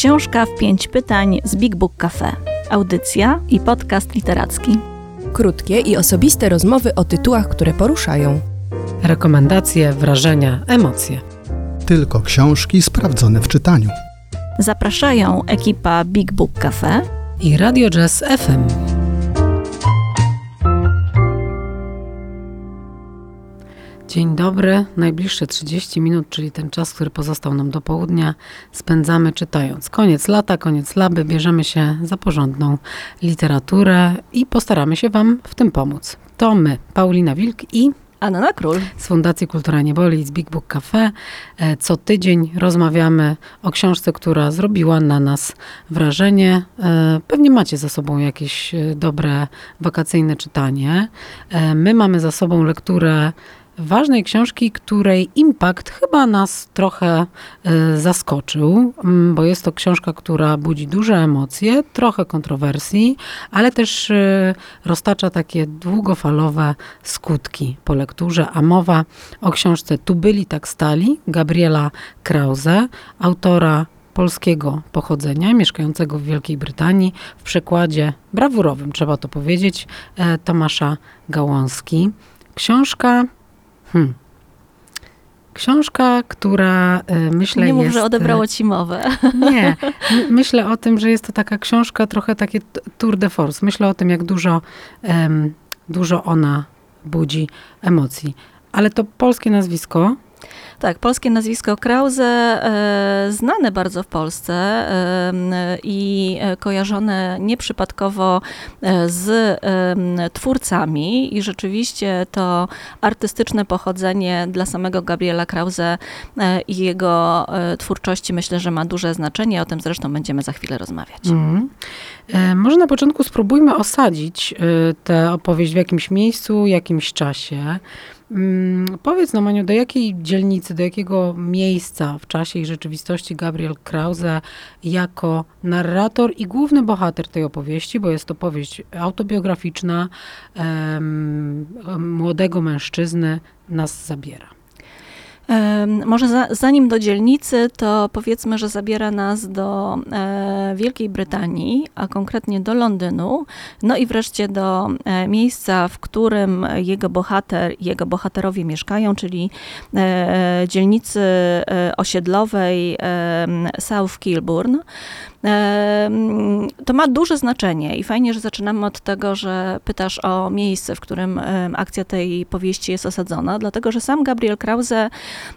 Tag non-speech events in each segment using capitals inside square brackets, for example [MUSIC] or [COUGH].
Książka w pięć pytań z Big Book Cafe. Audycja i podcast literacki. Krótkie i osobiste rozmowy o tytułach, które poruszają. Rekomendacje, wrażenia, emocje. Tylko książki sprawdzone w czytaniu. Zapraszają ekipa Big Book Cafe i Radio Jazz FM. Dzień dobry. Najbliższe 30 minut, czyli ten czas, który pozostał nam do południa, spędzamy czytając. Koniec lata, koniec laby, bierzemy się za porządną literaturę i postaramy się Wam w tym pomóc. To my, Paulina Wilk i Anna Król z Fundacji Kultura Nieboli z Big Book Cafe. E, co tydzień rozmawiamy o książce, która zrobiła na nas wrażenie. E, pewnie macie za sobą jakieś e, dobre wakacyjne czytanie. My mamy za sobą lekturę ważnej książki, której impact chyba nas trochę y, zaskoczył, mm, bo jest to książka, która budzi duże emocje, trochę kontrowersji, ale też y, roztacza takie długofalowe skutki po lekturze. A mowa o książce Tu byli, tak stali Gabriela Krause, autora polskiego pochodzenia, mieszkającego w Wielkiej Brytanii, w przekładzie brawurowym, trzeba to powiedzieć, e, Tomasza Gałązki. Książka Hmm. Książka, która y, myślę Nie mów, że odebrało ci mowę. [LAUGHS] Nie. [LAUGHS] myślę o tym, że jest to taka książka trochę takie tour de force. Myślę o tym, jak dużo, um, dużo ona budzi emocji. Ale to polskie nazwisko, tak, polskie nazwisko Krause, e, znane bardzo w Polsce e, i kojarzone nieprzypadkowo e, z twórcami i rzeczywiście to artystyczne pochodzenie dla samego Gabriela Krause i jego twórczości myślę, że ma duże znaczenie. O tym zresztą będziemy za chwilę rozmawiać. Mm. Może na początku spróbujmy osadzić tę opowieść w jakimś miejscu, jakimś czasie. Mm, powiedz Maniu, do jakiej dzielnicy, do jakiego miejsca w czasie i rzeczywistości Gabriel Krause jako narrator i główny bohater tej opowieści, bo jest to powieść autobiograficzna młodego mężczyzny, nas zabiera? Może za, zanim do dzielnicy, to powiedzmy, że zabiera nas do e, Wielkiej Brytanii, a konkretnie do Londynu, no i wreszcie do e, miejsca, w którym jego bohater jego bohaterowie mieszkają, czyli e, dzielnicy osiedlowej South Kilburn. To ma duże znaczenie i fajnie, że zaczynamy od tego, że pytasz o miejsce, w którym akcja tej powieści jest osadzona, dlatego że sam Gabriel Krause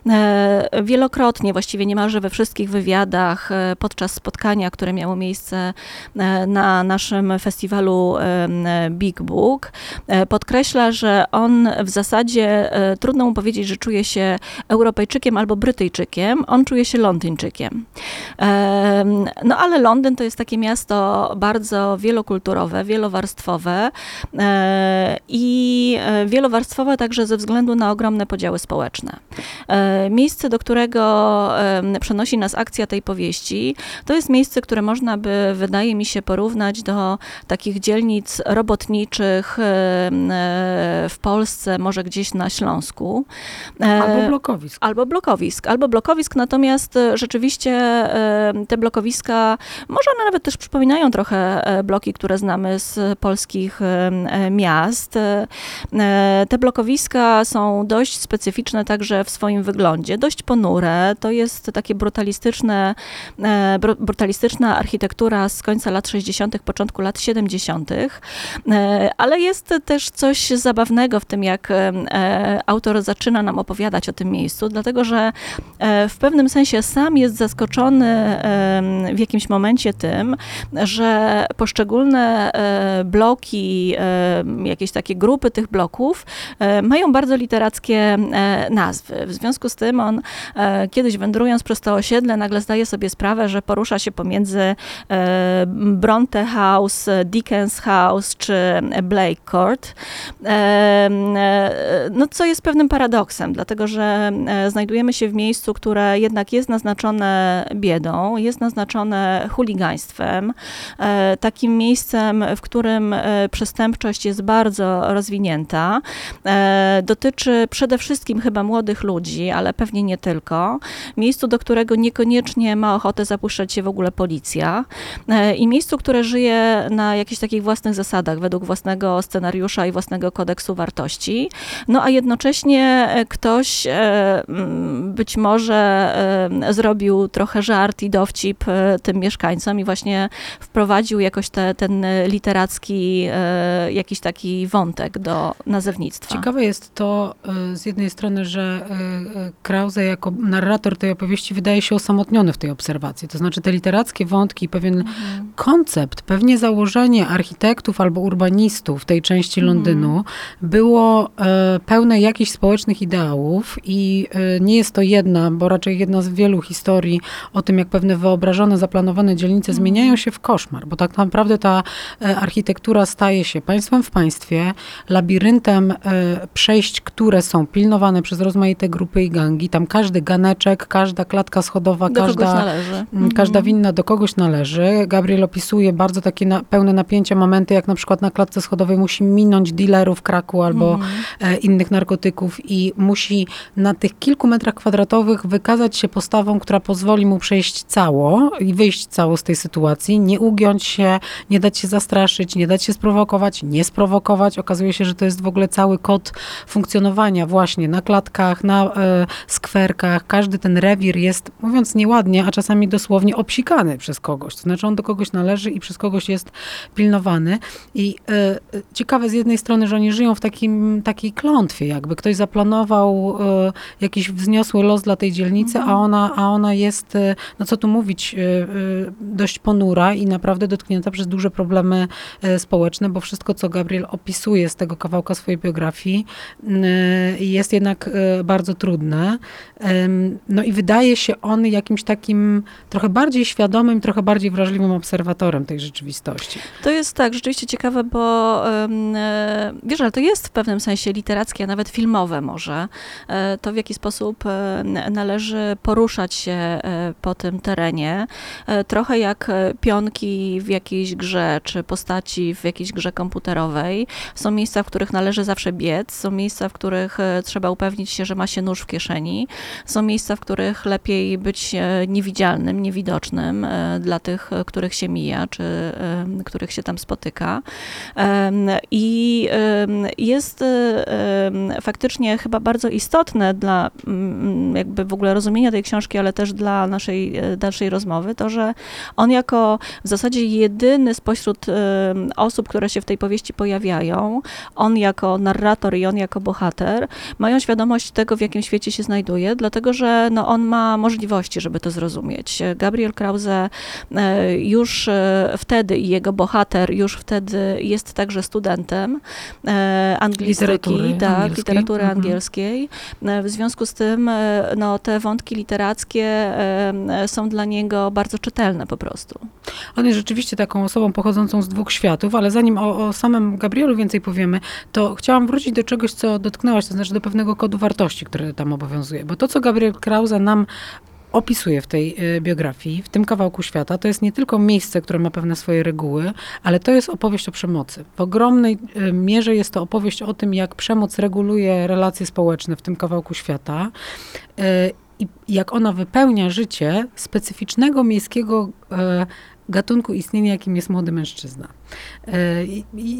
e, wielokrotnie, właściwie niemalże we wszystkich wywiadach e, podczas spotkania, które miało miejsce e, na naszym festiwalu Big Book, podkreśla, że on w zasadzie trudno mu powiedzieć, że czuje się Europejczykiem albo Brytyjczykiem, on czuje się Londyńczykiem. No ale ale Londyn to jest takie miasto bardzo wielokulturowe, wielowarstwowe e, i e, wielowarstwowe także ze względu na ogromne podziały społeczne. E, miejsce, do którego przenosi nas akcja tej powieści, to jest miejsce, które można by, wydaje mi się, porównać do takich dzielnic robotniczych w Polsce, może gdzieś na Śląsku. Albo blokowisk. Albo blokowisk. Albo blokowisk, natomiast rzeczywiście te blokowiska może one nawet też przypominają trochę e, bloki, które znamy z polskich e, e, miast. Te blokowiska są dość specyficzne także w swoim wyglądzie, dość ponure. To jest takie brutalistyczne, brutalistyczna architektura z końca lat 60., początku lat 70., ale jest też coś zabawnego w tym, jak autor zaczyna nam opowiadać o tym miejscu, dlatego że w pewnym sensie sam jest zaskoczony w jakimś momencie tym, że poszczególne e, bloki, e, jakieś takie grupy tych bloków e, mają bardzo literackie nazwy. W związku z tym on kiedyś wędrując przez to osiedle nagle zdaje sobie sprawę, że porusza się pomiędzy Bronte House, Dickens House czy Blake Court. No, co jest pewnym paradoksem, dlatego że znajdujemy się w miejscu, które jednak jest naznaczone biedą, jest naznaczone chuligaństwem, e, takim miejscem, w którym e, przestępczość jest bardzo rozwinięta. E, dotyczy przede wszystkim chyba młodych ludzi, ale pewnie nie tylko. Miejscu, do którego niekoniecznie ma ochotę zapuszczać się w ogóle policja. I miejscu, które żyje na jakichś takich własnych zasadach, według własnego scenariusza i własnego kodeksu wartości. No a jednocześnie ktoś być może zrobił trochę żart i dowcip tym mieszkańcom i właśnie wprowadził jakoś te, ten literacki e, jakiś taki wątek do nazewnictwa. Ciekawe jest to y, z jednej strony, że Krause jako narrator tej opowieści wydaje się osamotniony w tej obserwacji. To znaczy te literackie wątki, pewien Mhm. koncept, pewnie założenie architektów albo urbanistów tej części Mhm. Londynu było e, pełne jakichś społecznych ideałów i e, nie jest to jedna, bo raczej jedna z wielu historii o tym, jak pewne wyobrażone, zaplanowane dzielnice Mhm. zmieniają się w koszmar, bo tak naprawdę ta e, architektura staje się państwem w państwie, labiryntem e, przejść, które są pilnowane przez rozmaite grupy i gangi. Tam każdy ganeczek, każda klatka schodowa, do każda. Mm, Mhm. Każda winna do kogoś należy. Gabriel opisuje bardzo takie na, pełne napięcia momenty, jak na przykład na klatce schodowej musi minąć dealerów kraku albo Mhm. e, innych narkotyków i musi na tych kilku metrach kwadratowych wykazać się postawą, która pozwoli mu przejść cało i wyjść cało z tej sytuacji, nie ugiąć się, nie dać się zastraszyć, nie dać się sprowokować, nie sprowokować. Okazuje się, że to jest w ogóle cały kod funkcjonowania właśnie na klatkach, na e, skwerkach. Każdy ten rewir jest, mówiąc nieładnie, a czasami dosłownie obsikany przez kogoś. To znaczy on do kogoś należy i przez kogoś jest pilnowany. I e, e, ciekawe z jednej strony, że oni żyją w takim, takiej klątwie, jakby ktoś zaplanował e, jakiś wzniosły los dla tej dzielnicy, a, ona, a ona jest, no co tu mówić, e, dość ponura i naprawdę dotknięta przez duże problemy e, społeczne, bo wszystko, co Gabriel opisuje z tego kawałka swojej biografii, m, e, jest jednak e, bardzo trudne. No i wydaje się on jakimś takim trochę bardziej świadomym, trochę bardziej wrażliwym obserwatorem tej rzeczywistości. To jest tak, rzeczywiście ciekawe, bo e, wiesz, ale to jest w pewnym sensie literackie, a nawet filmowe może. To w jaki sposób należy poruszać się po tym terenie. Trochę jak e, pionki w jakiejś grze, czy postaci w jakiejś grze komputerowej. Są miejsca, w których należy zawsze biec, są miejsca, w których e, trzeba upewnić się, że ma się nóż w kieszeni. Są miejsca, w których lepiej być e, niewidzialnym, niewidocznym dla tych, których się mija, czy których się tam spotyka. I jest faktycznie chyba bardzo istotne dla mm, jakby w ogóle rozumienia tej książki, ale też dla naszej dalszej rozmowy, to, że on jako w zasadzie jedyny spośród em, osób, które się w tej powieści pojawiają, on jako narrator i on jako bohater, mają świadomość tego, w jakim świecie się znajduje, dlatego że no, on ma możliwości, żeby to zrozumieć. Gabriel Krause e, już e, wtedy i jego bohater już wtedy jest także studentem anglistyki, Literatury tak, angielskiej. literatury Mhm. angielskiej. W związku z tym no, te wątki literackie są dla niego bardzo czytelne po prostu. On jest rzeczywiście taką osobą pochodzącą z dwóch światów, ale zanim o, o samym Gabrielu więcej powiemy, to chciałam wrócić do czegoś, co dotknęłaś, to znaczy do pewnego kodu wartości, który tam obowiązuje. Bo to, co Gabriel Krause nam opisuje w tej y, biografii, w tym kawałku świata, to jest nie tylko miejsce, które ma pewne swoje reguły, ale to jest opowieść o przemocy. W ogromnej y, mierze jest to opowieść o tym, jak przemoc reguluje relacje społeczne w tym kawałku świata. I jak ona wypełnia życie specyficznego miejskiego e, gatunku istnienia, jakim jest młody mężczyzna. E,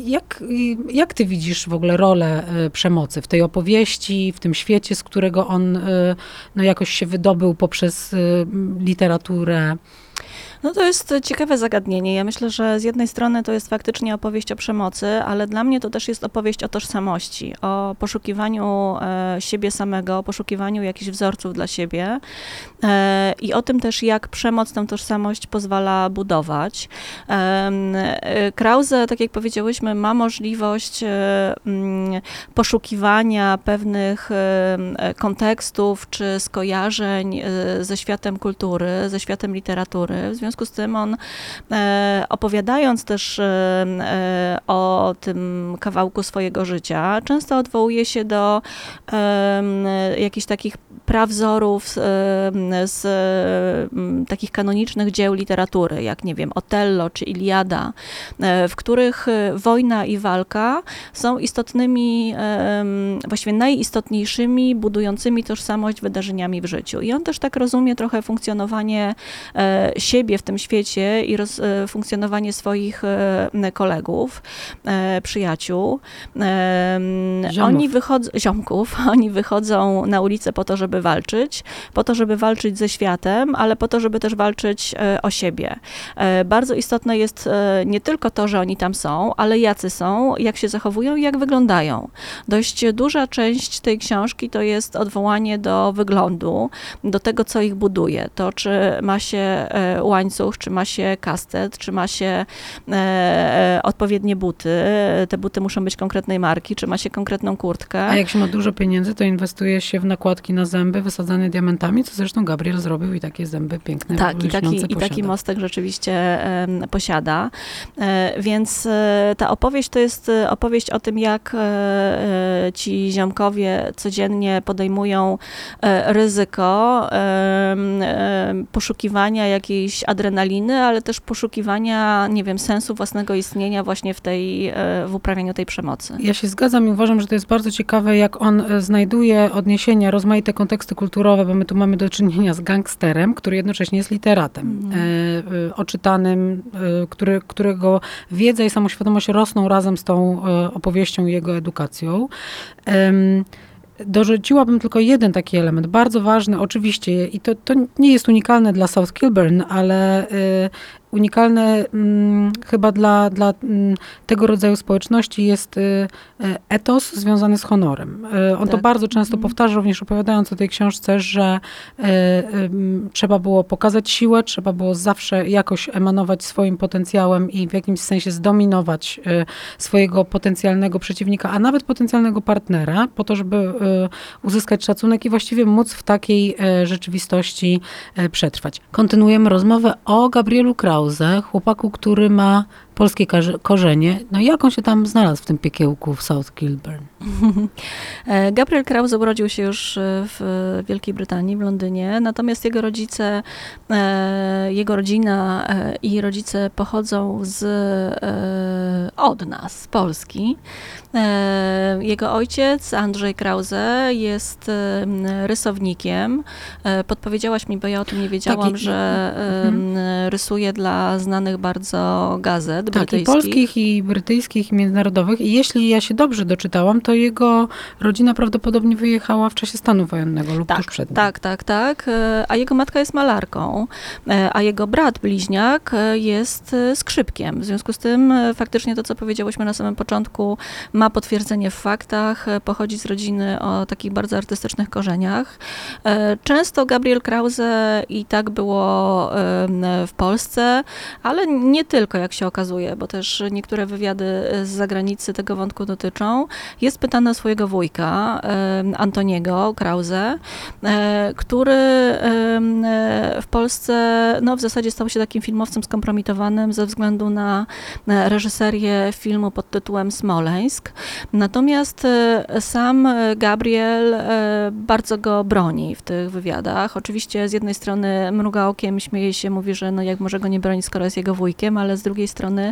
Jak, jak ty widzisz w ogóle rolę e, przemocy w tej opowieści, w tym świecie, z którego on no, jakoś się wydobył poprzez literaturę? No to jest ciekawe zagadnienie. Ja myślę, że z jednej strony to jest faktycznie opowieść o przemocy, ale dla mnie to też jest opowieść o tożsamości, o poszukiwaniu e, siebie samego, o poszukiwaniu jakichś wzorców dla siebie e, i o tym też, jak przemoc tę tożsamość pozwala budować. E, Krause, tak jak powiedziałyśmy, ma możliwość mm, poszukiwania pewnych kontekstów czy skojarzeń ze światem kultury, ze światem literatury. W związku związku z tym on e, opowiadając też e, e, o tym kawałku swojego życia, często odwołuje się do jakichś takich prawzorów z, takich kanonicznych dzieł literatury, jak nie wiem, Otello czy Iliada, w których wojna i walka są istotnymi, właściwie najistotniejszymi, budującymi tożsamość wydarzeniami w życiu. I on też tak rozumie trochę funkcjonowanie siebie w tym świecie i roz, e, funkcjonowanie swoich e, kolegów, e, przyjaciół. Ziomów. Oni wychodzą, ziomków, [LAUGHS] oni wychodzą na ulicę po to, żeby walczyć, po to, żeby walczyć ze światem, ale po to, żeby też walczyć o siebie. Bardzo istotne jest nie tylko to, że oni tam są, ale jacy są, jak się zachowują i jak wyglądają. Dość duża część tej książki to jest odwołanie do wyglądu, do tego, co ich buduje. To, czy ma się e, łańcuch, czy ma się kastet, czy ma się e, e, odpowiednie buty. Te buty muszą być konkretnej marki, czy ma się konkretną kurtkę. A jak się ma dużo pieniędzy, to inwestuje się w nakładki na zęby wysadzane diamentami, co zresztą Gabriel zrobił i takie zęby piękne, Tak, i taki, lśniące i taki posiada. mostek rzeczywiście em, posiada. E, więc e, ta opowieść to jest e, opowieść o tym, jak e, e, ci ziomkowie codziennie podejmują e, ryzyko poszukiwania jakiejś adrenaliny, ale też poszukiwania, nie wiem, sensu własnego istnienia właśnie w tej, e, w uprawianiu tej przemocy. Ja się zgadzam i uważam, że to jest bardzo ciekawe, jak on e, znajduje odniesienia, rozmaite konteksty kulturowe, bo my tu mamy do czynienia z gangsterem, który jednocześnie jest literatem, e, oczytanym, który, którego wiedza i samoświadomość rosną razem z tą opowieścią i jego edukacją. Dorzuciłabym tylko jeden taki element, bardzo ważny oczywiście i to, to nie jest unikalne dla South Kilburn, ale y, unikalne mm, chyba dla, dla mm, tego rodzaju społeczności jest y, y, etos związany z honorem. Y, on to Tak. bardzo często Mhm. powtarza, również opowiadając o tej książce, że y, y, trzeba było pokazać siłę, trzeba było zawsze jakoś emanować swoim potencjałem i w jakimś sensie zdominować y, swojego potencjalnego przeciwnika, a nawet potencjalnego partnera, po to, żeby uzyskać szacunek i właściwie móc w takiej rzeczywistości przetrwać. Kontynuujemy rozmowę o Gabrielu Krause, chłopaku, który ma polskie korzenie. No i jak on się tam znalazł w tym piekiełku w South Kilburn? [LAUGHS] E, Gabriel Krause urodził się już e, w Wielkiej Brytanii, w Londynie, natomiast jego rodzice, e, jego rodzina i rodzice pochodzą z, od nas, z Polski. Jego ojciec, Andrzej Krause, jest rysownikiem. Podpowiedziałaś mi, bo ja o tym nie wiedziałam, i- że mhm. rysuje dla znanych bardzo gazet Tak, i polskich, i brytyjskich, i międzynarodowych. I jeśli ja się dobrze doczytałam, to jego rodzina prawdopodobnie wyjechała w czasie stanu wojennego lub tuż Tak, przed nim. tak, tak, tak. E, A jego matka jest malarką, e, a jego brat bliźniak e, jest skrzypkiem. W związku z tym faktycznie to, co powiedziałyśmy na samym początku, ma potwierdzenie w faktach, pochodzi z rodziny o takich bardzo artystycznych korzeniach. Często Gabriel Krause i tak było w Polsce, ale nie tylko, jak się okazuje, bo też niektóre wywiady z zagranicy tego wątku dotyczą. Jest pytany o swojego wujka, Antoniego Krause, e, który e, w Polsce no, w zasadzie stał się takim filmowcem skompromitowanym ze względu na reżyserię filmu pod tytułem Smoleńsk. Natomiast e, sam Gabriel bardzo go broni w tych wywiadach. Oczywiście z jednej strony mruga okiem, śmieje się, mówi, że no jak może go nie bronić, skoro jest jego wujkiem, ale z drugiej strony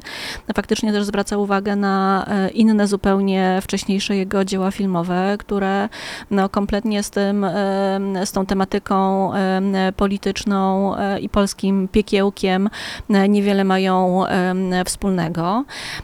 faktycznie też zwraca uwagę na e, inne zupełnie wcześniejsze jego dzieła filmowe, które no, kompletnie z tym, em, z tą tematyką em, polityczną e, i polskim piekiełkiem e, niewiele mają wspólnego.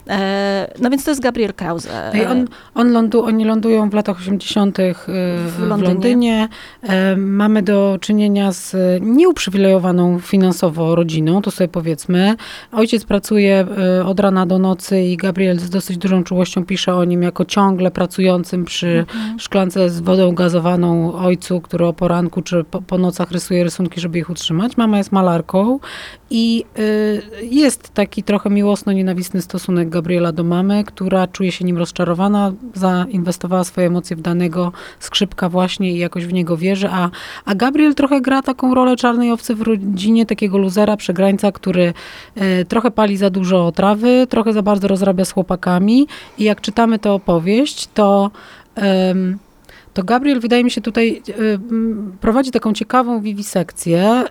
E, No więc to jest Gabriel Krause. No on, on lądu, oni lądują w latach 80. y, w Londynie. Londynie. E, Mamy do czynienia z nieuprzywilejowaną finansowo rodziną, to sobie powiedzmy. Ojciec pracuje e, od rana do nocy i Gabriel z dosyć dużą czułością pisze o nim jako ciągle pracującym przy szklance z wodą gazowaną ojcu, który o poranku czy po, po nocach rysuje rysunki, żeby ich utrzymać. Mama jest malarką i y, jest taki trochę miłosno-nienawistny stosunek Gabriela do mamy, która czuje się nim rozczarowana, zainwestowała swoje emocje w danego skrzypka właśnie i jakoś w niego wierzy, a, a Gabriel trochę gra taką rolę czarnej owcy w rodzinie, takiego luzera, przegrańca, który y, trochę pali za dużo trawy, trochę za bardzo rozrabia z chłopakami i jak czytamy tę opowieść, to to Gabriel, wydaje mi się, tutaj m, prowadzi taką ciekawą wiwisekcję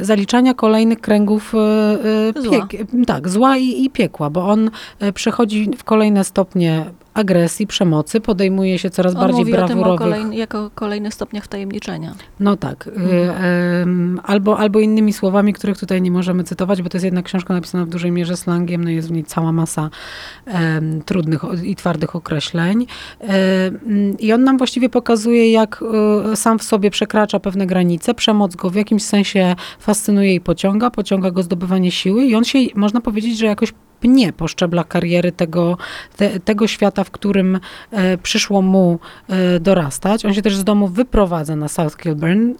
y, zaliczania kolejnych kręgów y, Zła. piek, tak, zła i, i piekła, bo on przechodzi w kolejne stopnie agresji, przemocy, podejmuje się coraz On bardziej mówi o tym o brawurowych kolej, jako kolejnych stopniach wtajemniczenia. no tak. Y, em, albo, albo innymi słowami, których tutaj nie możemy cytować, bo to jest jednak książka napisana w dużej mierze slangiem, no jest w niej cała masa trudnych i twardych określeń. Em, I on nam właściwie pokazuje, jak y, sam w sobie przekracza pewne granice. Przemoc go w jakimś sensie fascynuje i pociąga, pociąga go zdobywanie siły i on się, można powiedzieć, że jakoś pnie po szczeblach kariery tego, te, tego świata, w którym e, przyszło mu e, dorastać. On się też z domu wyprowadza na South Kilburn. E,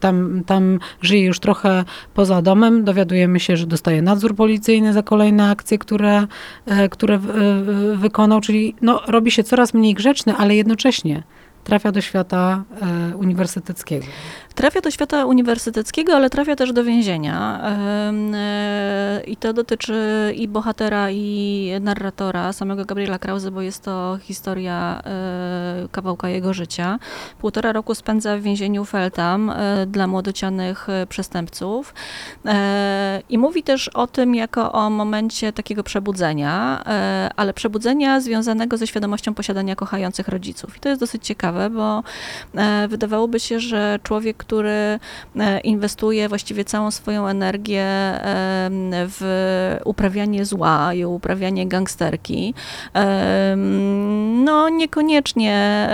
tam, tam żyje już trochę poza domem. Dowiadujemy się, że dostaje nadzór policyjny za kolejne akcje, które, e, które w, e, wykonał, czyli no, robi się coraz mniej grzeczny, ale jednocześnie trafia do świata e, uniwersyteckiego. Trafia do świata uniwersyteckiego, ale trafia też do więzienia. E, I to dotyczy i bohatera, i narratora, samego Gabriela Krause, bo jest to historia e, kawałka jego życia. Półtora roku spędza w więzieniu Feltham e, dla młodocianych przestępców. I mówi też o tym jako o momencie takiego przebudzenia, ale przebudzenia związanego ze świadomością posiadania kochających rodziców. I to jest dosyć ciekawe, bo wydawałoby się, że człowiek, który e, inwestuje właściwie całą swoją energię em, w uprawianie zła i uprawianie gangsterki, em, no niekoniecznie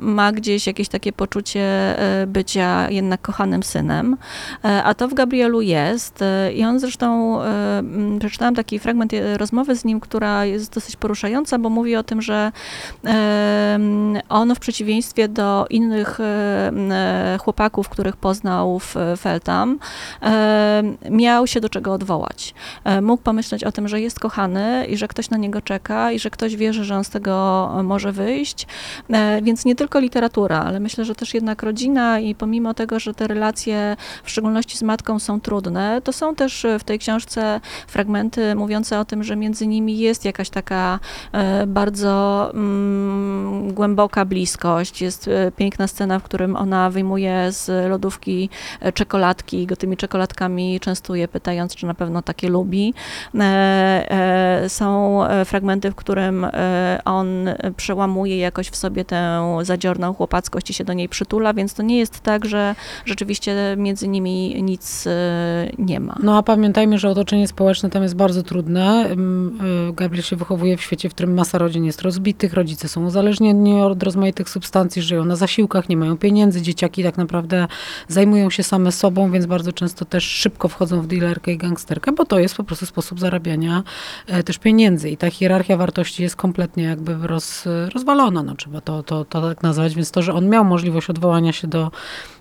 ma gdzieś jakieś takie poczucie e, bycia jednak kochanym synem, E, a to w Gabrielu jest. E, i on zresztą, e, przeczytałam taki fragment e, rozmowy z nim, która jest dosyć poruszająca, bo mówi o tym, że on w przeciwieństwie do innych e, chłopaków, których poznał w Feltham, em, miał się do czego odwołać. E, Mógł pomyśleć o tym, że jest kochany i że ktoś na niego czeka i że ktoś wierzy, że on z tego może wyjść. E, Więc nie tylko literatura, ale myślę, że też jednak rodzina i pomimo tego, że te relacje, w szczególności z matką, są trudne, to są też e, w tej książce fragmenty mówiące o tym, że między nimi jest jakaś taka e, bardzo mm, głęboka bliskość. Jest e, piękna scena, w którym ona wyjmuje z lodówki e, czekoladki go tymi czekoladkami częstuje, pytając, czy na pewno takie lubi. E, e, Są fragmenty, w którym on przełamuje jakoś w sobie tę zadziorną chłopackość i się do niej przytula, więc to nie jest tak, że rzeczywiście między nimi nic nie ma. No a pamiętajmy, że otoczenie społeczne tam jest bardzo trudne. Y, Gabriel się wychowuje w świecie, w którym masa rodzin jest rozbitych, rodzice są uzależnieni od rozmaitych substancji, żyją na zasiłkach, nie mają pieniędzy, dzieciaki tak naprawdę zajmują się same sobą, więc bardzo często też szybko wchodzą w dealerkę i gangsterkę, bo to jest po prostu sposób zarabiania e, też pieniędzy. I ta hierarchia wartości jest kompletnie jakby roz, rozwalona, no trzeba to, to, to tak nazwać, więc to, że on miał możliwość odwołania się do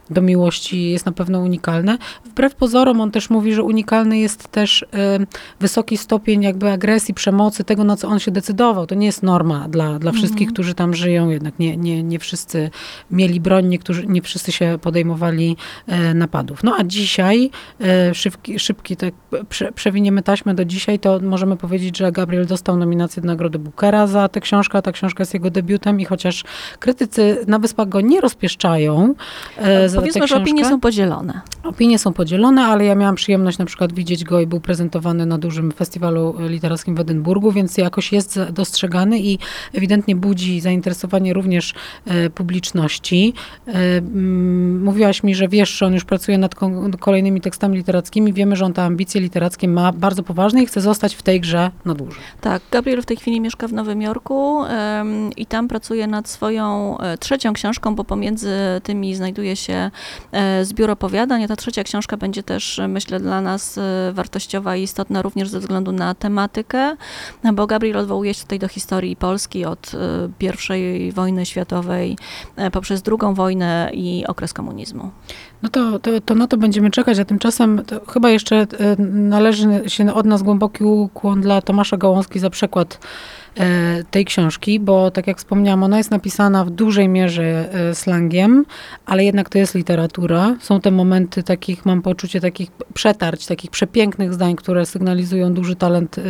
do miłości jest na pewno unikalne. Wbrew pozorom on też mówi, że unikalny jest też e, wysoki stopień jakby agresji, przemocy, tego na co on się decydował. To nie jest norma dla, dla wszystkich, którzy tam żyją, jednak nie, nie, nie wszyscy mieli broń, niektórzy, nie wszyscy się podejmowali e, napadów. No a dzisiaj, e, szybki, szybki tak prze, przewiniemy taśmę do dzisiaj, to możemy powiedzieć, że Gabriel dostał nominację do Nagrody Bookera za tę książkę, ta książka jest jego debiutem i chociaż krytycy na Wyspach go nie rozpieszczają e, tę Powiedzmy, że opinie są podzielone. Opinie są podzielone, ale ja miałam przyjemność na przykład widzieć go i był prezentowany na dużym festiwalu literackim w Edynburgu, więc jakoś jest dostrzegany i ewidentnie budzi zainteresowanie również e, publiczności. E, mm, mówiłaś mi, że wiesz, że on już pracuje nad ko- kolejnymi tekstami literackimi. Wiemy, że on te ambicje literackie ma bardzo poważne i chce zostać w tej grze na dłużej. Tak, Gabriel w tej chwili mieszka w Nowym Jorku i tam pracuje nad swoją e, trzecią książką, bo pomiędzy tymi znajduje się będzie e, zbiór opowiadań, a ta trzecia książka będzie też, e, myślę, dla nas e, wartościowa i istotna również ze względu na tematykę, bo Gabriel odwołuje się tutaj do historii Polski od I wojny światowej poprzez drugą wojnę i okres komunizmu. No to, to, to na to będziemy czekać, a tymczasem chyba jeszcze należy się od nas głęboki ukłon dla Tomasza Gałązki za przekład tej książki, bo tak jak wspomniałam, ona jest napisana w dużej mierze e, slangiem, ale jednak to jest literatura. Są te momenty takich, mam poczucie takich przetarć, takich przepięknych zdań, które sygnalizują duży talent e,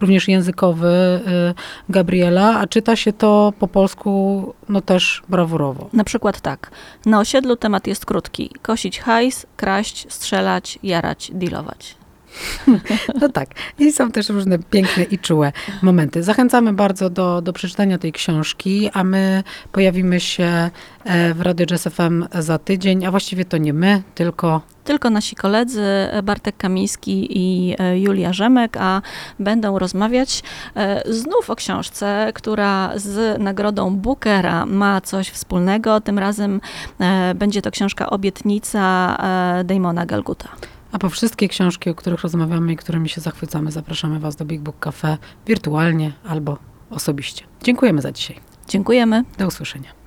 również językowy e, Gabriela, a czyta się to po polsku no też brawurowo. Na przykład tak. Na osiedlu temat jest krótki. Kosić hajs, kraść, strzelać, jarać, dealować. No tak. I są też różne piękne i czułe momenty. Zachęcamy bardzo do, do przeczytania tej książki, a my pojawimy się e, w Radio Jazz FM za tydzień, a właściwie to nie my, tylko Tylko nasi koledzy e, Bartek Kamiński i e, Julia Rzemek, a będą rozmawiać znów o książce, która z nagrodą Bookera ma coś wspólnego. Tym razem będzie to książka Obietnica Damona Galguta. A po wszystkie książki, o których rozmawiamy i którymi się zachwycamy, zapraszamy Was do Big Book Cafe wirtualnie albo osobiście. Dziękujemy za dzisiaj. Dziękujemy. Do usłyszenia.